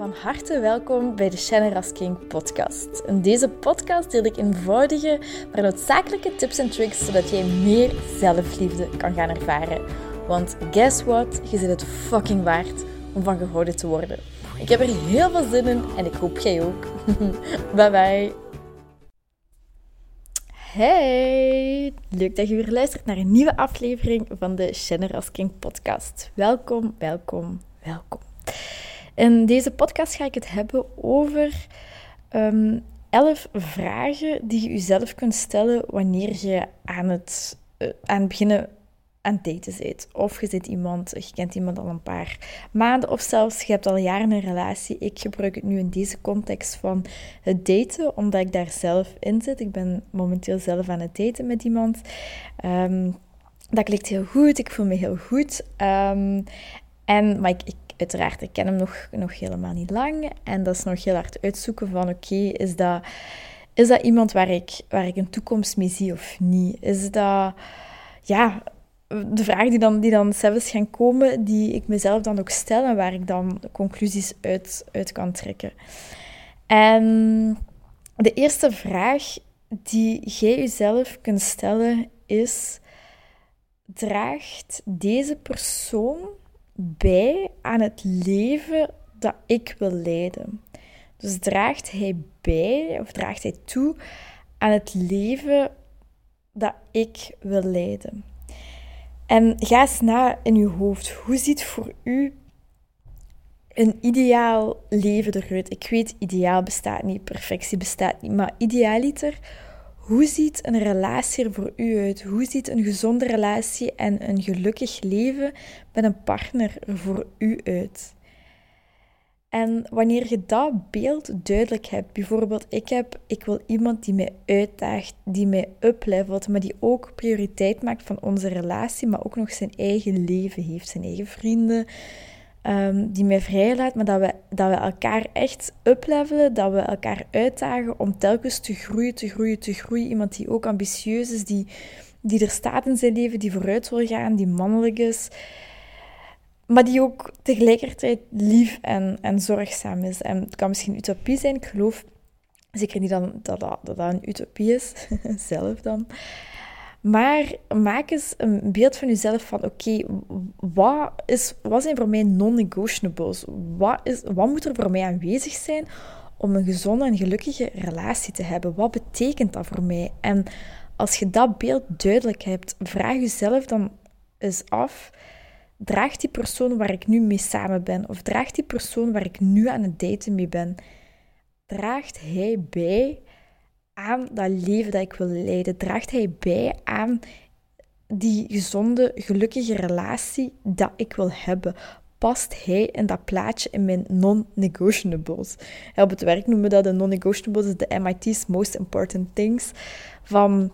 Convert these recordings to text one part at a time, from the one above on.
Van harte welkom bij de Shannon King podcast. In deze podcast deel ik eenvoudige, maar noodzakelijke tips en tricks zodat jij meer zelfliefde kan gaan ervaren. Want guess what? Je zit het fucking waard om van gehouden te worden. Ik heb er heel veel zin in en ik hoop jij ook. bye bye. Hey, leuk dat je weer luistert naar een nieuwe aflevering van de Shannon King podcast. Welkom, welkom, welkom. In deze podcast ga ik het hebben over um, elf vragen die je jezelf kunt stellen wanneer je aan het, uh, aan het beginnen aan het daten bent. Of je zit iemand, je kent iemand al een paar maanden, of zelfs je hebt al jaren een relatie. Ik gebruik het nu in deze context van het daten, omdat ik daar zelf in zit. Ik ben momenteel zelf aan het daten met iemand. Um, dat klinkt heel goed, ik voel me heel goed. Um, en, maar ik uiteraard, ik ken hem nog, nog helemaal niet lang. En dat is nog heel hard uitzoeken van, oké, is, dat, is dat iemand waar ik, waar ik een toekomst mee zie of niet? Is dat, ja, de vraag die dan, die dan zelfs gaan komen, die ik mezelf dan ook stel en waar ik dan conclusies uit, uit kan trekken. En de eerste vraag die jij jezelf kunt stellen is: draagt deze persoon bij aan het leven dat ik wil leiden. Dus draagt hij bij of draagt hij toe aan het leven dat ik wil leiden. En ga eens na in uw hoofd. Hoe ziet voor u een ideaal leven eruit? Ik weet, ideaal bestaat niet, perfectie bestaat niet, maar idealiter, hoe ziet een relatie er voor u uit? Hoe ziet een gezonde relatie en een gelukkig leven met een partner er voor u uit? En wanneer je dat beeld duidelijk hebt, bijvoorbeeld ik heb, ik wil iemand die mij uitdaagt, die mij uplevelt, maar die ook prioriteit maakt van onze relatie, maar ook nog zijn eigen leven heeft, zijn eigen vrienden, um, die mij vrijlaat, maar dat we, dat we elkaar echt uplevelen, dat we elkaar uitdagen om telkens te groeien, te groeien, te groeien. Iemand die ook ambitieus is, die, die er staat in zijn leven, die vooruit wil gaan, die mannelijk is, maar die ook tegelijkertijd lief en, en zorgzaam is. En het kan misschien utopie zijn, ik geloof zeker niet dat, dat, dat een utopie is, zelf dan. Maar maak eens een beeld van jezelf van, oké, wat, is, wat zijn voor mij non-negotiables? Wat, is, wat moet er voor mij aanwezig zijn om een gezonde en gelukkige relatie te hebben? Wat betekent dat voor mij? En als je dat beeld duidelijk hebt, vraag jezelf dan eens af, draagt die persoon waar ik nu mee samen ben, of draagt die persoon waar ik nu aan het daten mee ben, draagt hij bij aan dat leven dat ik wil leiden? Draagt hij bij aan die gezonde, gelukkige relatie dat ik wil hebben? Past hij in dat plaatje in mijn non-negotiables? Op het werk noemen we dat de non-negotiables, de MIT's Most Important Things. Van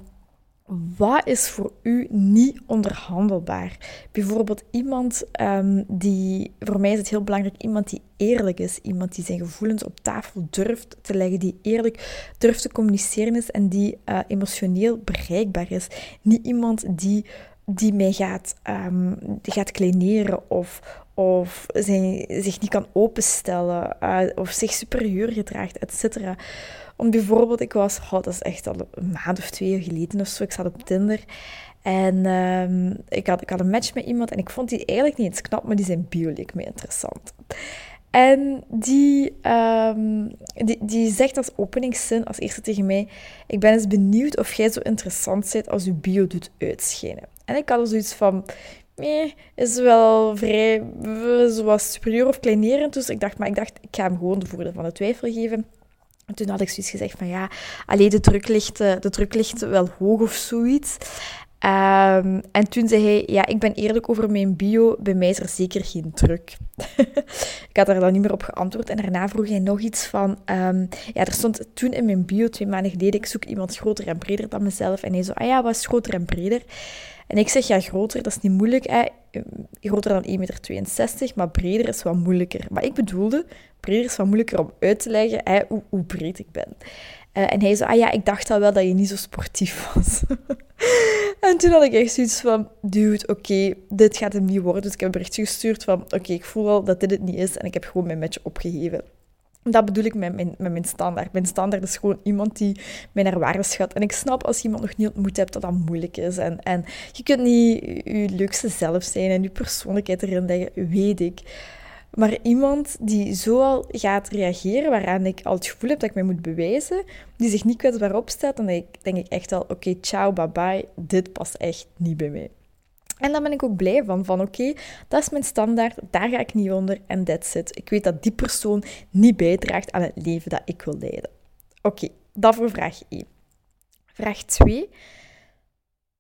wat is voor u niet onderhandelbaar? Bijvoorbeeld iemand um, die, voor mij is het heel belangrijk, iemand die eerlijk is, iemand die zijn gevoelens op tafel durft te leggen, die eerlijk durft te communiceren is en die uh, emotioneel bereikbaar is. Niet iemand die, die mij gaat, um, gaat kleineren of, of zijn, zich niet kan openstellen uh, of zich superieur gedraagt, etc. Om bijvoorbeeld, ik was, dat is echt al een maand of twee geleden of zo, ik zat op Tinder. En um, ik, had, ik had een match met iemand en ik vond die eigenlijk niet eens knap, maar die zijn bio leek me interessant. En die, um, die, die zegt als openingszin als eerste tegen mij: Ik ben eens benieuwd of jij zo interessant bent als je bio doet uitschijnen. En ik had er zoiets van: Nee, is wel vrij zoals superieur of kleinerend. Dus ik dacht, maar ik dacht, ik ga hem gewoon de voordeel van de twijfel geven. En toen had ik zoiets gezegd van ja, alleen de druk ligt, eh, de druk ligt wel hoog of zoiets. Um, en toen zei hij, ja, ik ben eerlijk over mijn bio, bij mij is er zeker geen druk. ik had daar dan niet meer op geantwoord en daarna vroeg hij nog iets van, um, ja, er stond toen in mijn bio, twee maanden geleden, ik zoek iemand groter en breder dan mezelf. En hij zo, ah ja, wat is groter en breder? En ik zeg, ja, groter, dat is niet moeilijk. Hè. Groter dan 1,62 meter, maar breder is wat moeilijker. Maar ik bedoelde, breder is wat moeilijker om uit te leggen hè, hoe, hoe breed ik ben. Uh, en hij zei, ah ja, ik dacht al wel dat je niet zo sportief was. en toen had ik echt zoiets van, dude, oké, dit gaat hem niet worden. Dus ik heb een berichtje gestuurd van, oké, ik voel al dat dit het niet is. En ik heb gewoon mijn match opgegeven. Dat bedoel ik met mijn, met mijn standaard. Mijn standaard is gewoon iemand die mij naar waarde schat. En ik snap als je iemand nog niet ontmoet hebt dat dat moeilijk is. En, en je kunt niet je leukste zelf zijn en je persoonlijkheid erin leggen, weet ik. Maar iemand die zo al gaat reageren, waaraan ik al het gevoel heb dat ik mij moet bewijzen, die zich niet kwetsbaar opstelt, dan denk ik echt al, oké, ciao, bye bye, dit past echt niet bij mij. En dan ben ik ook blij van, van oké, dat is mijn standaard, daar ga ik niet onder en that's it. Ik weet dat die persoon niet bijdraagt aan het leven dat ik wil leiden. Oké, dat voor vraag 1. Vraag 2.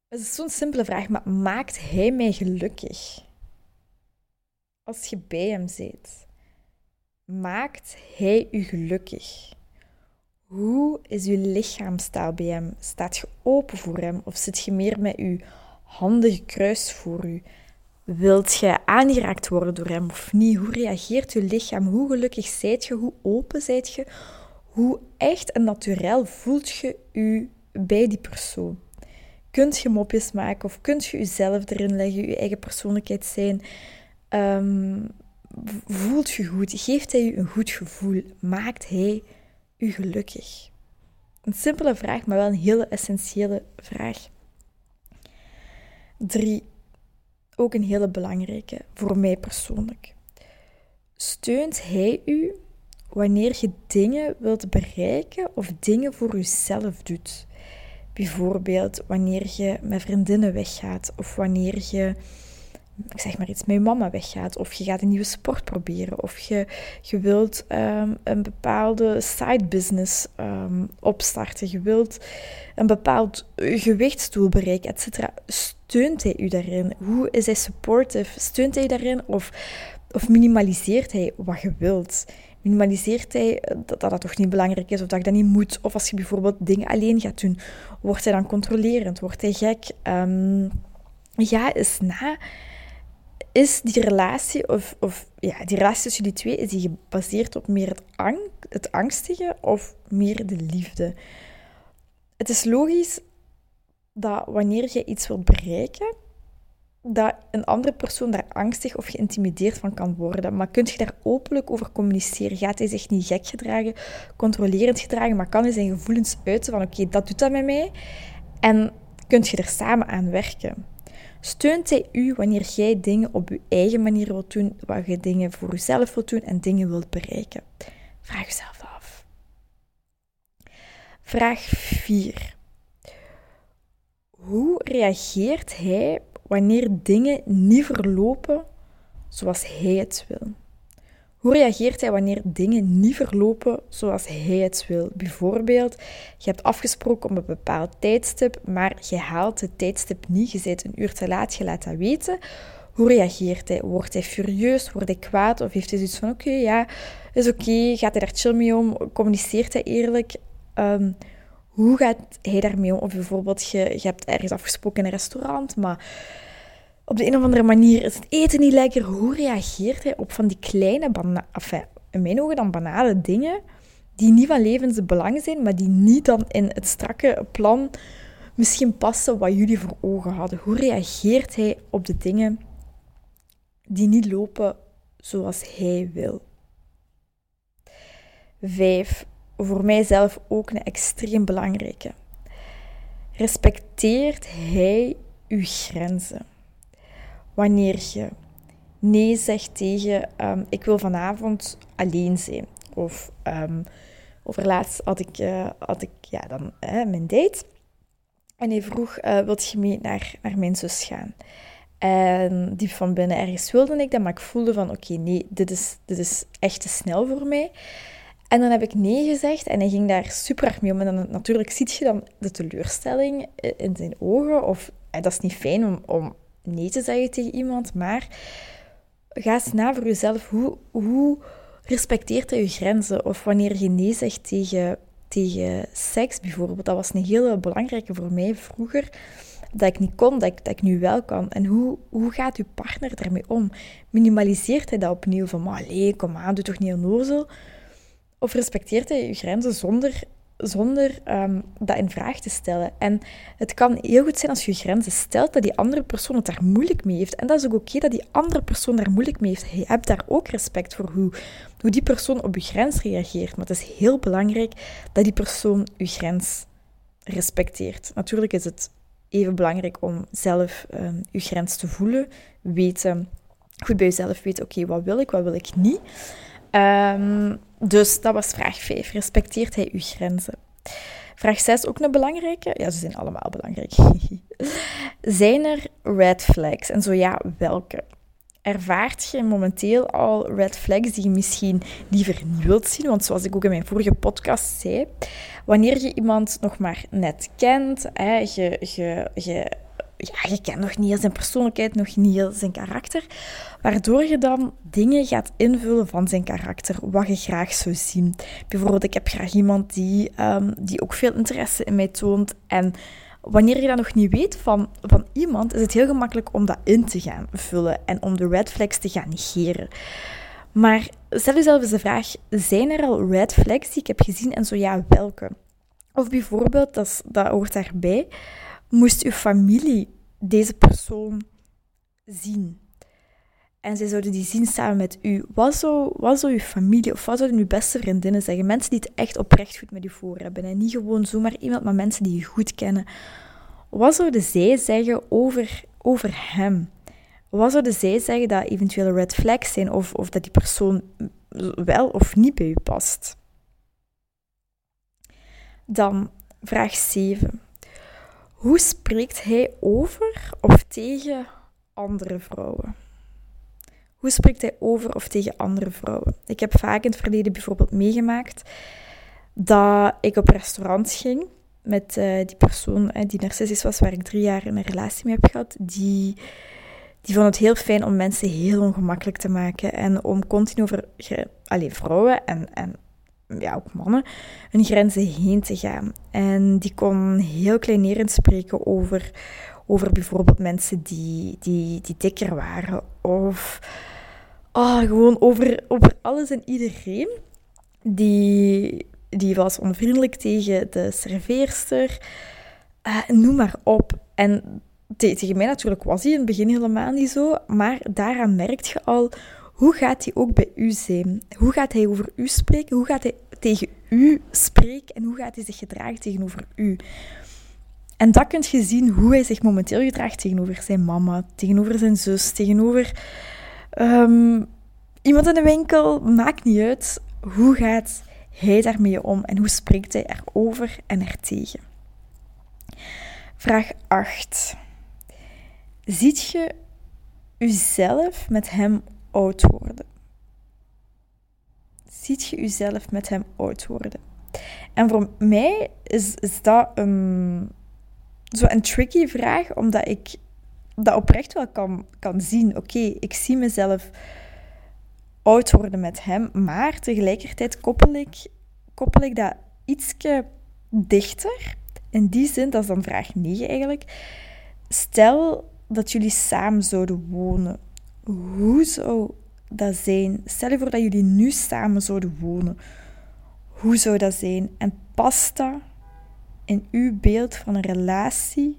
Het is zo'n simpele vraag, maar maakt hij mij gelukkig? Als je bij hem zit, maakt hij u gelukkig? Hoe is uw lichaamstaal bij hem? Staat je open voor hem of zit je meer met uw handen gekruist voor u? Wilt je aangeraakt worden door hem of niet? Hoe reageert je lichaam? Hoe gelukkig zijt je? Hoe open zijt je? Hoe echt en natuurlijk voelt je u bij die persoon? Kunt je mopjes maken of kunt je jezelf erin leggen, je eigen persoonlijkheid zijn? Um, voelt je goed? Geeft hij je een goed gevoel? Maakt hij u gelukkig? Een simpele vraag, maar wel een hele essentiële vraag. Drie, ook een hele belangrijke voor mij persoonlijk. Steunt hij u wanneer je dingen wilt bereiken of dingen voor jezelf doet? Bijvoorbeeld wanneer je met vriendinnen weggaat of wanneer je ik zeg maar iets, met je mama weggaat. Of je gaat een nieuwe sport proberen. Of je, je wilt ehm, een bepaalde side business ehm, opstarten. Je wilt een bepaald gewichtsdoel bereiken, etc. Steunt hij u daarin? Hoe is hij supportive? Steunt hij daarin? Of, of minimaliseert hij wat je wilt? Minimaliseert hij dat, dat dat toch niet belangrijk is of dat je dat niet moet? Of als je bijvoorbeeld dingen alleen gaat doen, wordt hij dan controlerend? Wordt hij gek? Ga eens na is die relatie, of, of ja, die relatie tussen die twee, is die gebaseerd op meer het, ang het angstige of meer de liefde? Het is logisch dat wanneer je iets wilt bereiken, dat een andere persoon daar angstig of geïntimideerd van kan worden. Maar kun je daar openlijk over communiceren? Gaat hij zich niet gek gedragen, controlerend gedragen, maar kan hij zijn gevoelens uiten van oké, dat doet dat met mij? En kun je er samen aan werken? Steunt hij u wanneer jij dingen op je eigen manier wilt doen, waar je dingen voor jezelf wilt doen en dingen wilt bereiken? Vraag jezelf af. Vraag 4. Hoe reageert hij wanneer dingen niet verlopen zoals hij het wil? Hoe reageert hij wanneer dingen niet verlopen zoals hij het wil? Bijvoorbeeld, je hebt afgesproken om een bepaald tijdstip, maar je haalt het tijdstip niet. Je bent een uur te laat, je laat dat weten. Hoe reageert hij? Wordt hij furieus? Wordt hij kwaad? Of heeft hij zoiets van, oké, ja, is oké. Gaat hij daar chill mee om? Communiceert hij eerlijk? Ehm, hoe gaat hij daarmee om? Of bijvoorbeeld, je, je hebt ergens afgesproken in een restaurant, maar op de een of andere manier is het eten niet lekker. Hoe reageert hij op van die kleine, enfin, in mijn ogen dan banale dingen, die niet van levensbelang zijn, maar die niet dan in het strakke plan misschien passen wat jullie voor ogen hadden? Hoe reageert hij op de dingen die niet lopen zoals hij wil? Vijf, voor mijzelf ook een extreem belangrijke. Respecteert hij uw grenzen? wanneer je nee zegt tegen um, ik wil vanavond alleen zijn. Of um, laatst had ik, uh, had ik ja, dan, mijn date. En hij vroeg, uh, wilt je mee naar, naar mijn zus gaan? En diep van binnen ergens wilde ik dat, maar ik voelde van oké, nee, dit is, dit is echt te snel voor mij. En dan heb ik nee gezegd en hij ging daar super erg mee om. En dan natuurlijk ziet je dan de teleurstelling in zijn ogen. Of dat is niet fijn om, om nee te zeggen tegen iemand, maar ga eens na voor jezelf. Hoe, hoe respecteert hij je grenzen? Of wanneer je nee zegt tegen, tegen seks bijvoorbeeld, dat was een hele belangrijke voor mij vroeger. Dat ik niet kon, dat ik, dat ik nu wel kan. En hoe, hoe gaat uw partner daarmee om? Minimaliseert hij dat opnieuw van, maar kom aan, doe toch niet onnozel? Of respecteert hij je grenzen zonder zonder ehm, dat in vraag te stellen. En het kan heel goed zijn als je grenzen stelt, dat die andere persoon het daar moeilijk mee heeft. En dat is ook oké dat die andere persoon daar moeilijk mee heeft. Je hebt daar ook respect voor hoe, hoe die persoon op je grens reageert. Maar het is heel belangrijk dat die persoon je grens respecteert. Natuurlijk is het even belangrijk om zelf um, je grens te voelen, weten, goed bij jezelf weten, oké, wat wil ik, wat wil ik niet. Um, dus dat was vraag 5. Respecteert hij uw grenzen? Vraag 6, ook een belangrijke. Ja, ze zijn allemaal belangrijk. zijn er red flags? En zo ja, welke? Ervaart je momenteel al red flags die je misschien liever niet wilt zien? Want zoals ik ook in mijn vorige podcast zei, wanneer je iemand nog maar net kent, hè, je, je, je ja, je kent nog niet heel zijn persoonlijkheid, nog niet heel zijn karakter. Waardoor je dan dingen gaat invullen van zijn karakter, wat je graag zou zien. Bijvoorbeeld, ik heb graag iemand die, um, die ook veel interesse in mij toont. En wanneer je dat nog niet weet van, van iemand, is het heel gemakkelijk om dat in te gaan vullen en om de red flags te gaan negeren. Maar stel jezelf eens de vraag: zijn er al red flags die ik heb gezien en zo ja, welke? Of bijvoorbeeld, dat, dat hoort daarbij moest uw familie deze persoon zien. En zij zouden die zien samen met u. Wat zou, wat zou uw familie of wat zouden uw beste vriendinnen zeggen? Mensen die het echt oprecht goed met u voor hebben. En niet gewoon zomaar iemand, maar mensen die je goed kennen. Wat zouden zij zeggen over, over hem? Wat zouden zij zeggen dat eventuele red flags zijn of, of dat die persoon wel of niet bij u past? Dan vraag 7. Hoe spreekt hij over of tegen andere vrouwen? Hoe spreekt hij over of tegen andere vrouwen? Ik heb vaak in het verleden bijvoorbeeld meegemaakt dat ik op restaurants ging met uh, die persoon uh, die narcistisch was, waar ik drie jaar een relatie mee heb gehad. Die, die vond het heel fijn om mensen heel ongemakkelijk te maken en om continu over alleen vrouwen en, en ja, ook mannen, hun grenzen heen te gaan. En die kon heel kleinerend spreken over, over bijvoorbeeld mensen die, die, die dikker waren. Of oh, gewoon over, over alles en iedereen. Die, die was onvriendelijk tegen de serveerster. Uh, noem maar op. En tegen mij natuurlijk was hij in het begin helemaal niet zo. Maar daaraan merk je al hoe gaat hij ook bij u zijn? Hoe gaat hij over u spreken? Hoe gaat hij tegen u spreken? En hoe gaat hij zich gedragen tegenover u? En dat kunt je zien hoe hij zich momenteel gedraagt tegenover zijn mama, tegenover zijn zus, tegenover um, iemand in de winkel. Maakt niet uit. Hoe gaat hij daarmee om en hoe spreekt hij erover en ertegen? Vraag 8. Ziet je uzelf met hem oud worden? Ziet je jezelf met hem oud worden? En voor mij is, is dat een, zo een tricky vraag, omdat ik dat oprecht wel kan, kan zien. Oké, ik zie mezelf oud worden met hem, maar tegelijkertijd koppel ik, koppel ik dat ietsje dichter. In die zin, dat is dan vraag 9 eigenlijk. Stel dat jullie samen zouden wonen hoe zou dat zijn? Stel je voor dat jullie nu samen zouden wonen. Hoe zou dat zijn? En past dat in uw beeld van een relatie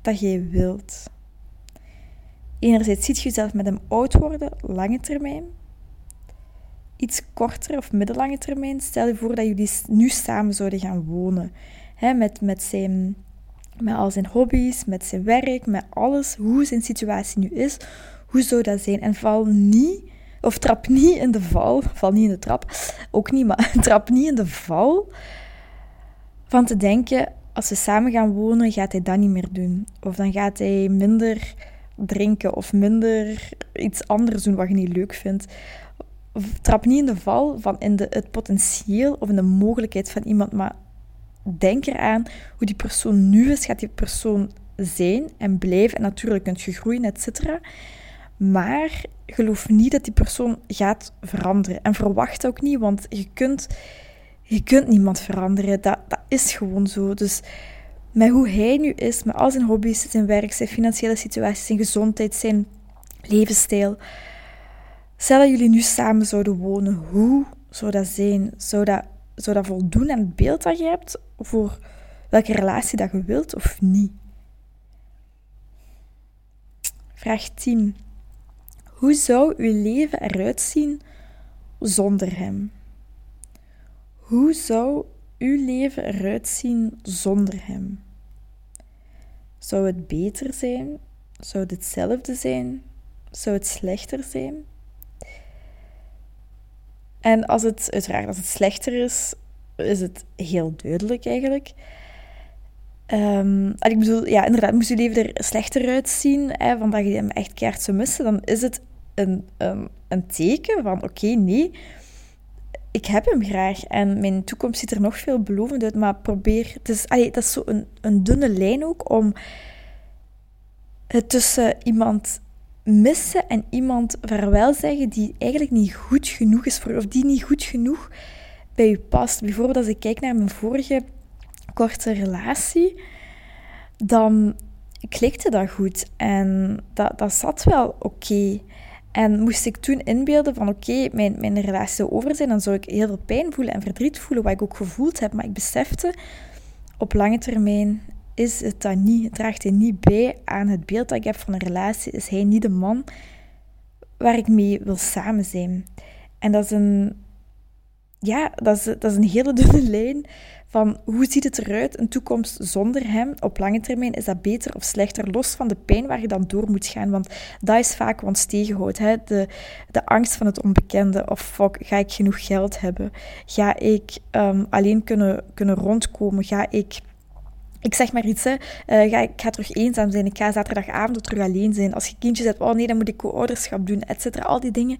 dat jij wilt? Enerzijds ziet je jezelf met hem oud worden, lange termijn. Iets korter of middellange termijn. Stel je voor dat jullie nu samen zouden gaan wonen. met, met, zijn, met al zijn hobby's, met zijn werk, met alles, hoe zijn situatie nu is hoe zou dat zijn? En val niet, of trap niet in de val, val niet in de trap, ook niet, maar trap niet in de val van te denken, als we samen gaan wonen, gaat hij dat niet meer doen. Of dan gaat hij minder drinken of minder iets anders doen wat je niet leuk vindt. Trap niet in de val van in de, het potentieel of in de mogelijkheid van iemand, maar denk eraan hoe die persoon nu is, gaat die persoon zijn en blijven. En natuurlijk kunt je groeien, et cetera. Maar geloof niet dat die persoon gaat veranderen. En verwacht ook niet, want je kunt, je kunt niemand veranderen. Dat, dat is gewoon zo. Dus met hoe hij nu is, met al zijn hobby's, zijn werk, zijn financiële situatie, zijn gezondheid, zijn levensstijl. Stel dat jullie nu samen zouden wonen, hoe zou dat zijn? Zou dat zou dat voldoen aan het beeld dat je hebt voor welke relatie dat je wilt of niet? Vraag 10. Hoe zou uw leven eruit zien zonder hem? Hoe zou uw leven eruit zien zonder hem? Zou het beter zijn? Zou het hetzelfde zijn? Zou het slechter zijn? En als het, uiteraard, als het slechter is, is het heel duidelijk eigenlijk. Um, ik bedoel, ja, inderdaad, moest je leven er slechter uitzien, hè, van dat je hem echt keihard zou missen, dan is het een, een, een teken van, oké, nee, ik heb hem graag en mijn toekomst ziet er nog veel belovend uit, maar probeer... Het is, allee, dat is zo een, een dunne lijn ook om het tussen iemand missen en iemand vaarwel zeggen die eigenlijk niet goed genoeg is voor of die niet goed genoeg bij je past. Bijvoorbeeld als ik kijk naar mijn vorige korte relatie, dan klikte dat goed en dat, dat zat wel oké. En moest ik toen inbeelden van oké, mijn, mijn relatie zou over zijn, dan zou ik heel veel pijn voelen en verdriet voelen, wat ik ook gevoeld heb. Maar ik besefte, op lange termijn is het dan niet, draagt hij niet bij aan het beeld dat ik heb van een relatie. Is hij niet de man waar ik mee wil samen zijn. En dat is een, ja, dat is, dat is een hele dunne lijn van hoe ziet het eruit, een toekomst zonder hem. Op lange termijn is dat beter of slechter, los van de pijn waar je dan door moet gaan. Want dat is vaak wat ons tegenhoudt. Hè? De, de angst van het onbekende. Of fuck, ga ik genoeg geld hebben? Ga ik um, alleen kunnen, kunnen rondkomen? Ga ik ik zeg maar iets, hè. Uh, ga, ik ga terug eenzaam zijn. Ik ga zaterdagavond terug alleen zijn. Als je kindjes hebt, oh nee, dan moet ik co-ouderschap doen, et cetera. Al die dingen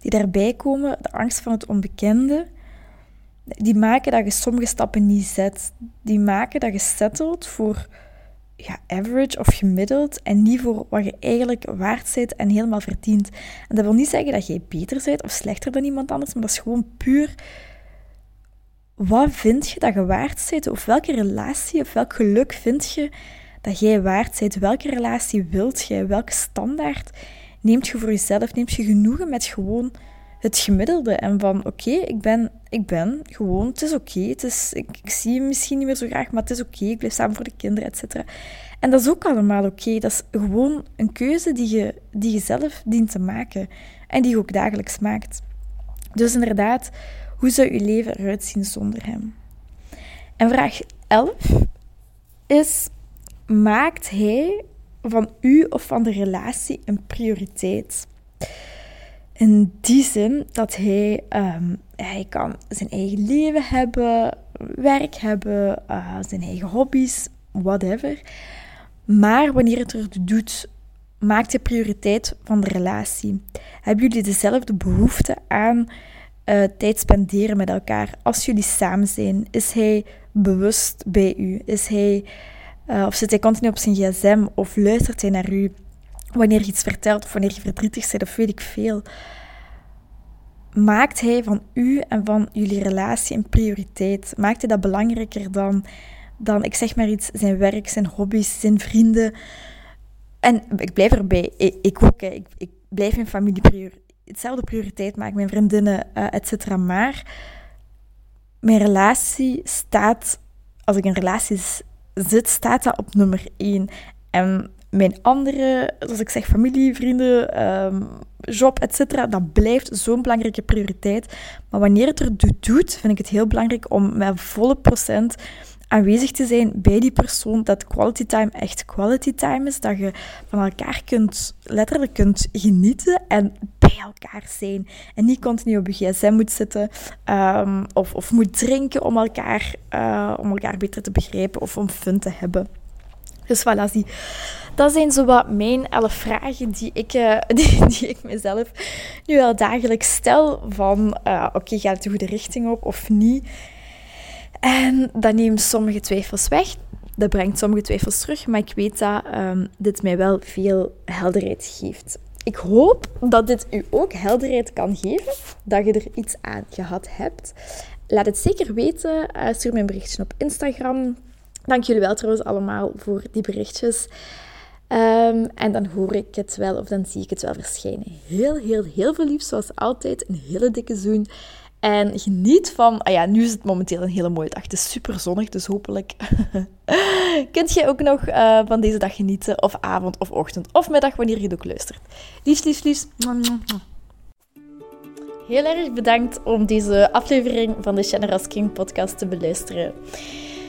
die daarbij komen, de angst van het onbekende, die maken dat je sommige stappen niet zet. Die maken dat je settelt voor ja, average of gemiddeld en niet voor wat je eigenlijk waard bent en helemaal verdient. En dat wil niet zeggen dat jij beter bent of slechter dan iemand anders, maar dat is gewoon puur wat vind je dat je waard bent? Of welke relatie of welk geluk vind je dat jij waard bent? Welke relatie wilt jij? Welke standaard neemt je voor jezelf? Neemt je genoegen met gewoon het gemiddelde? En van oké, ik, ben, ik ben gewoon, het is oké. ik, ik, zie je misschien niet meer zo graag, maar het is oké. ik blijf samen voor de kinderen, et cetera. En dat is ook allemaal oké. Dat is gewoon een keuze die je, die je zelf dient te maken. En die je ook dagelijks maakt. Dus inderdaad, hoe zou uw leven eruit zien zonder hem? En vraag 11 is: maakt hij van u of van de relatie een prioriteit? In die zin dat hij, um, hij kan zijn eigen leven hebben, werk hebben, uh, zijn eigen hobby's, whatever. Maar wanneer het er doet, maakt hij prioriteit van de relatie. Hebben jullie dezelfde behoefte aan uh, tijd spenderen met elkaar. Als jullie samen zijn, is hij bewust bij u? Is hij, uh, of zit hij continu op zijn gsm? Of luistert hij naar u wanneer je iets vertelt of wanneer je verdrietig bent of weet ik veel? Maakt hij van u en van jullie relatie een prioriteit? Maakt hij dat belangrijker dan, dan ik zeg maar iets, zijn werk, zijn hobby's, zijn vrienden? En ik blijf erbij, ik, ik ook, ik, blijf mijn familie prioriteit hetzelfde prioriteit maak, mijn vriendinnen, uh, et cetera. Maar mijn relatie staat, als ik in relatie zit, staat dat op nummer één. En mijn andere, zoals ik zeg, familie, vrienden, um, job, etc., dat blijft zo'n belangrijke prioriteit. Maar wanneer het er doet, vind ik het heel belangrijk om met volle procent aanwezig te zijn bij die persoon, dat quality time echt quality time is, dat je van elkaar kunt, letterlijk kunt genieten en bij elkaar zijn. En niet continu op je gsm moet zitten um, of, of moet drinken om elkaar, uh, om elkaar beter te begrijpen of om fun te hebben. Dus voilà, zie. Dat zijn zo wat mijn elf vragen die ik, uh, die, ik mezelf nu wel dagelijks stel. Van, uh, oké, gaat het de goede richting op of niet? En dat neemt sommige twijfels weg. Dat brengt sommige twijfels terug. Maar ik weet dat um, dit mij wel veel helderheid geeft. Ik hoop dat dit u ook helderheid kan geven. Dat je er iets aan gehad hebt. Laat het zeker weten. Uh, stuur me een berichtje op Instagram. Dank jullie wel trouwens allemaal voor die berichtjes. Um, en dan hoor ik het wel of dan zie ik het wel verschijnen. Heel, heel, heel veel lief zoals altijd. Een hele dikke zoen. En geniet van, ah ja, nu is het momenteel een hele mooie dag. Het is super zonnig, dus hopelijk kunt je ook nog uh, van deze dag genieten. Of avond, of ochtend, of middag, wanneer je het ook luistert. Liefs, liefs, liefs. Heel erg bedankt om deze aflevering van de Generous King podcast te beluisteren.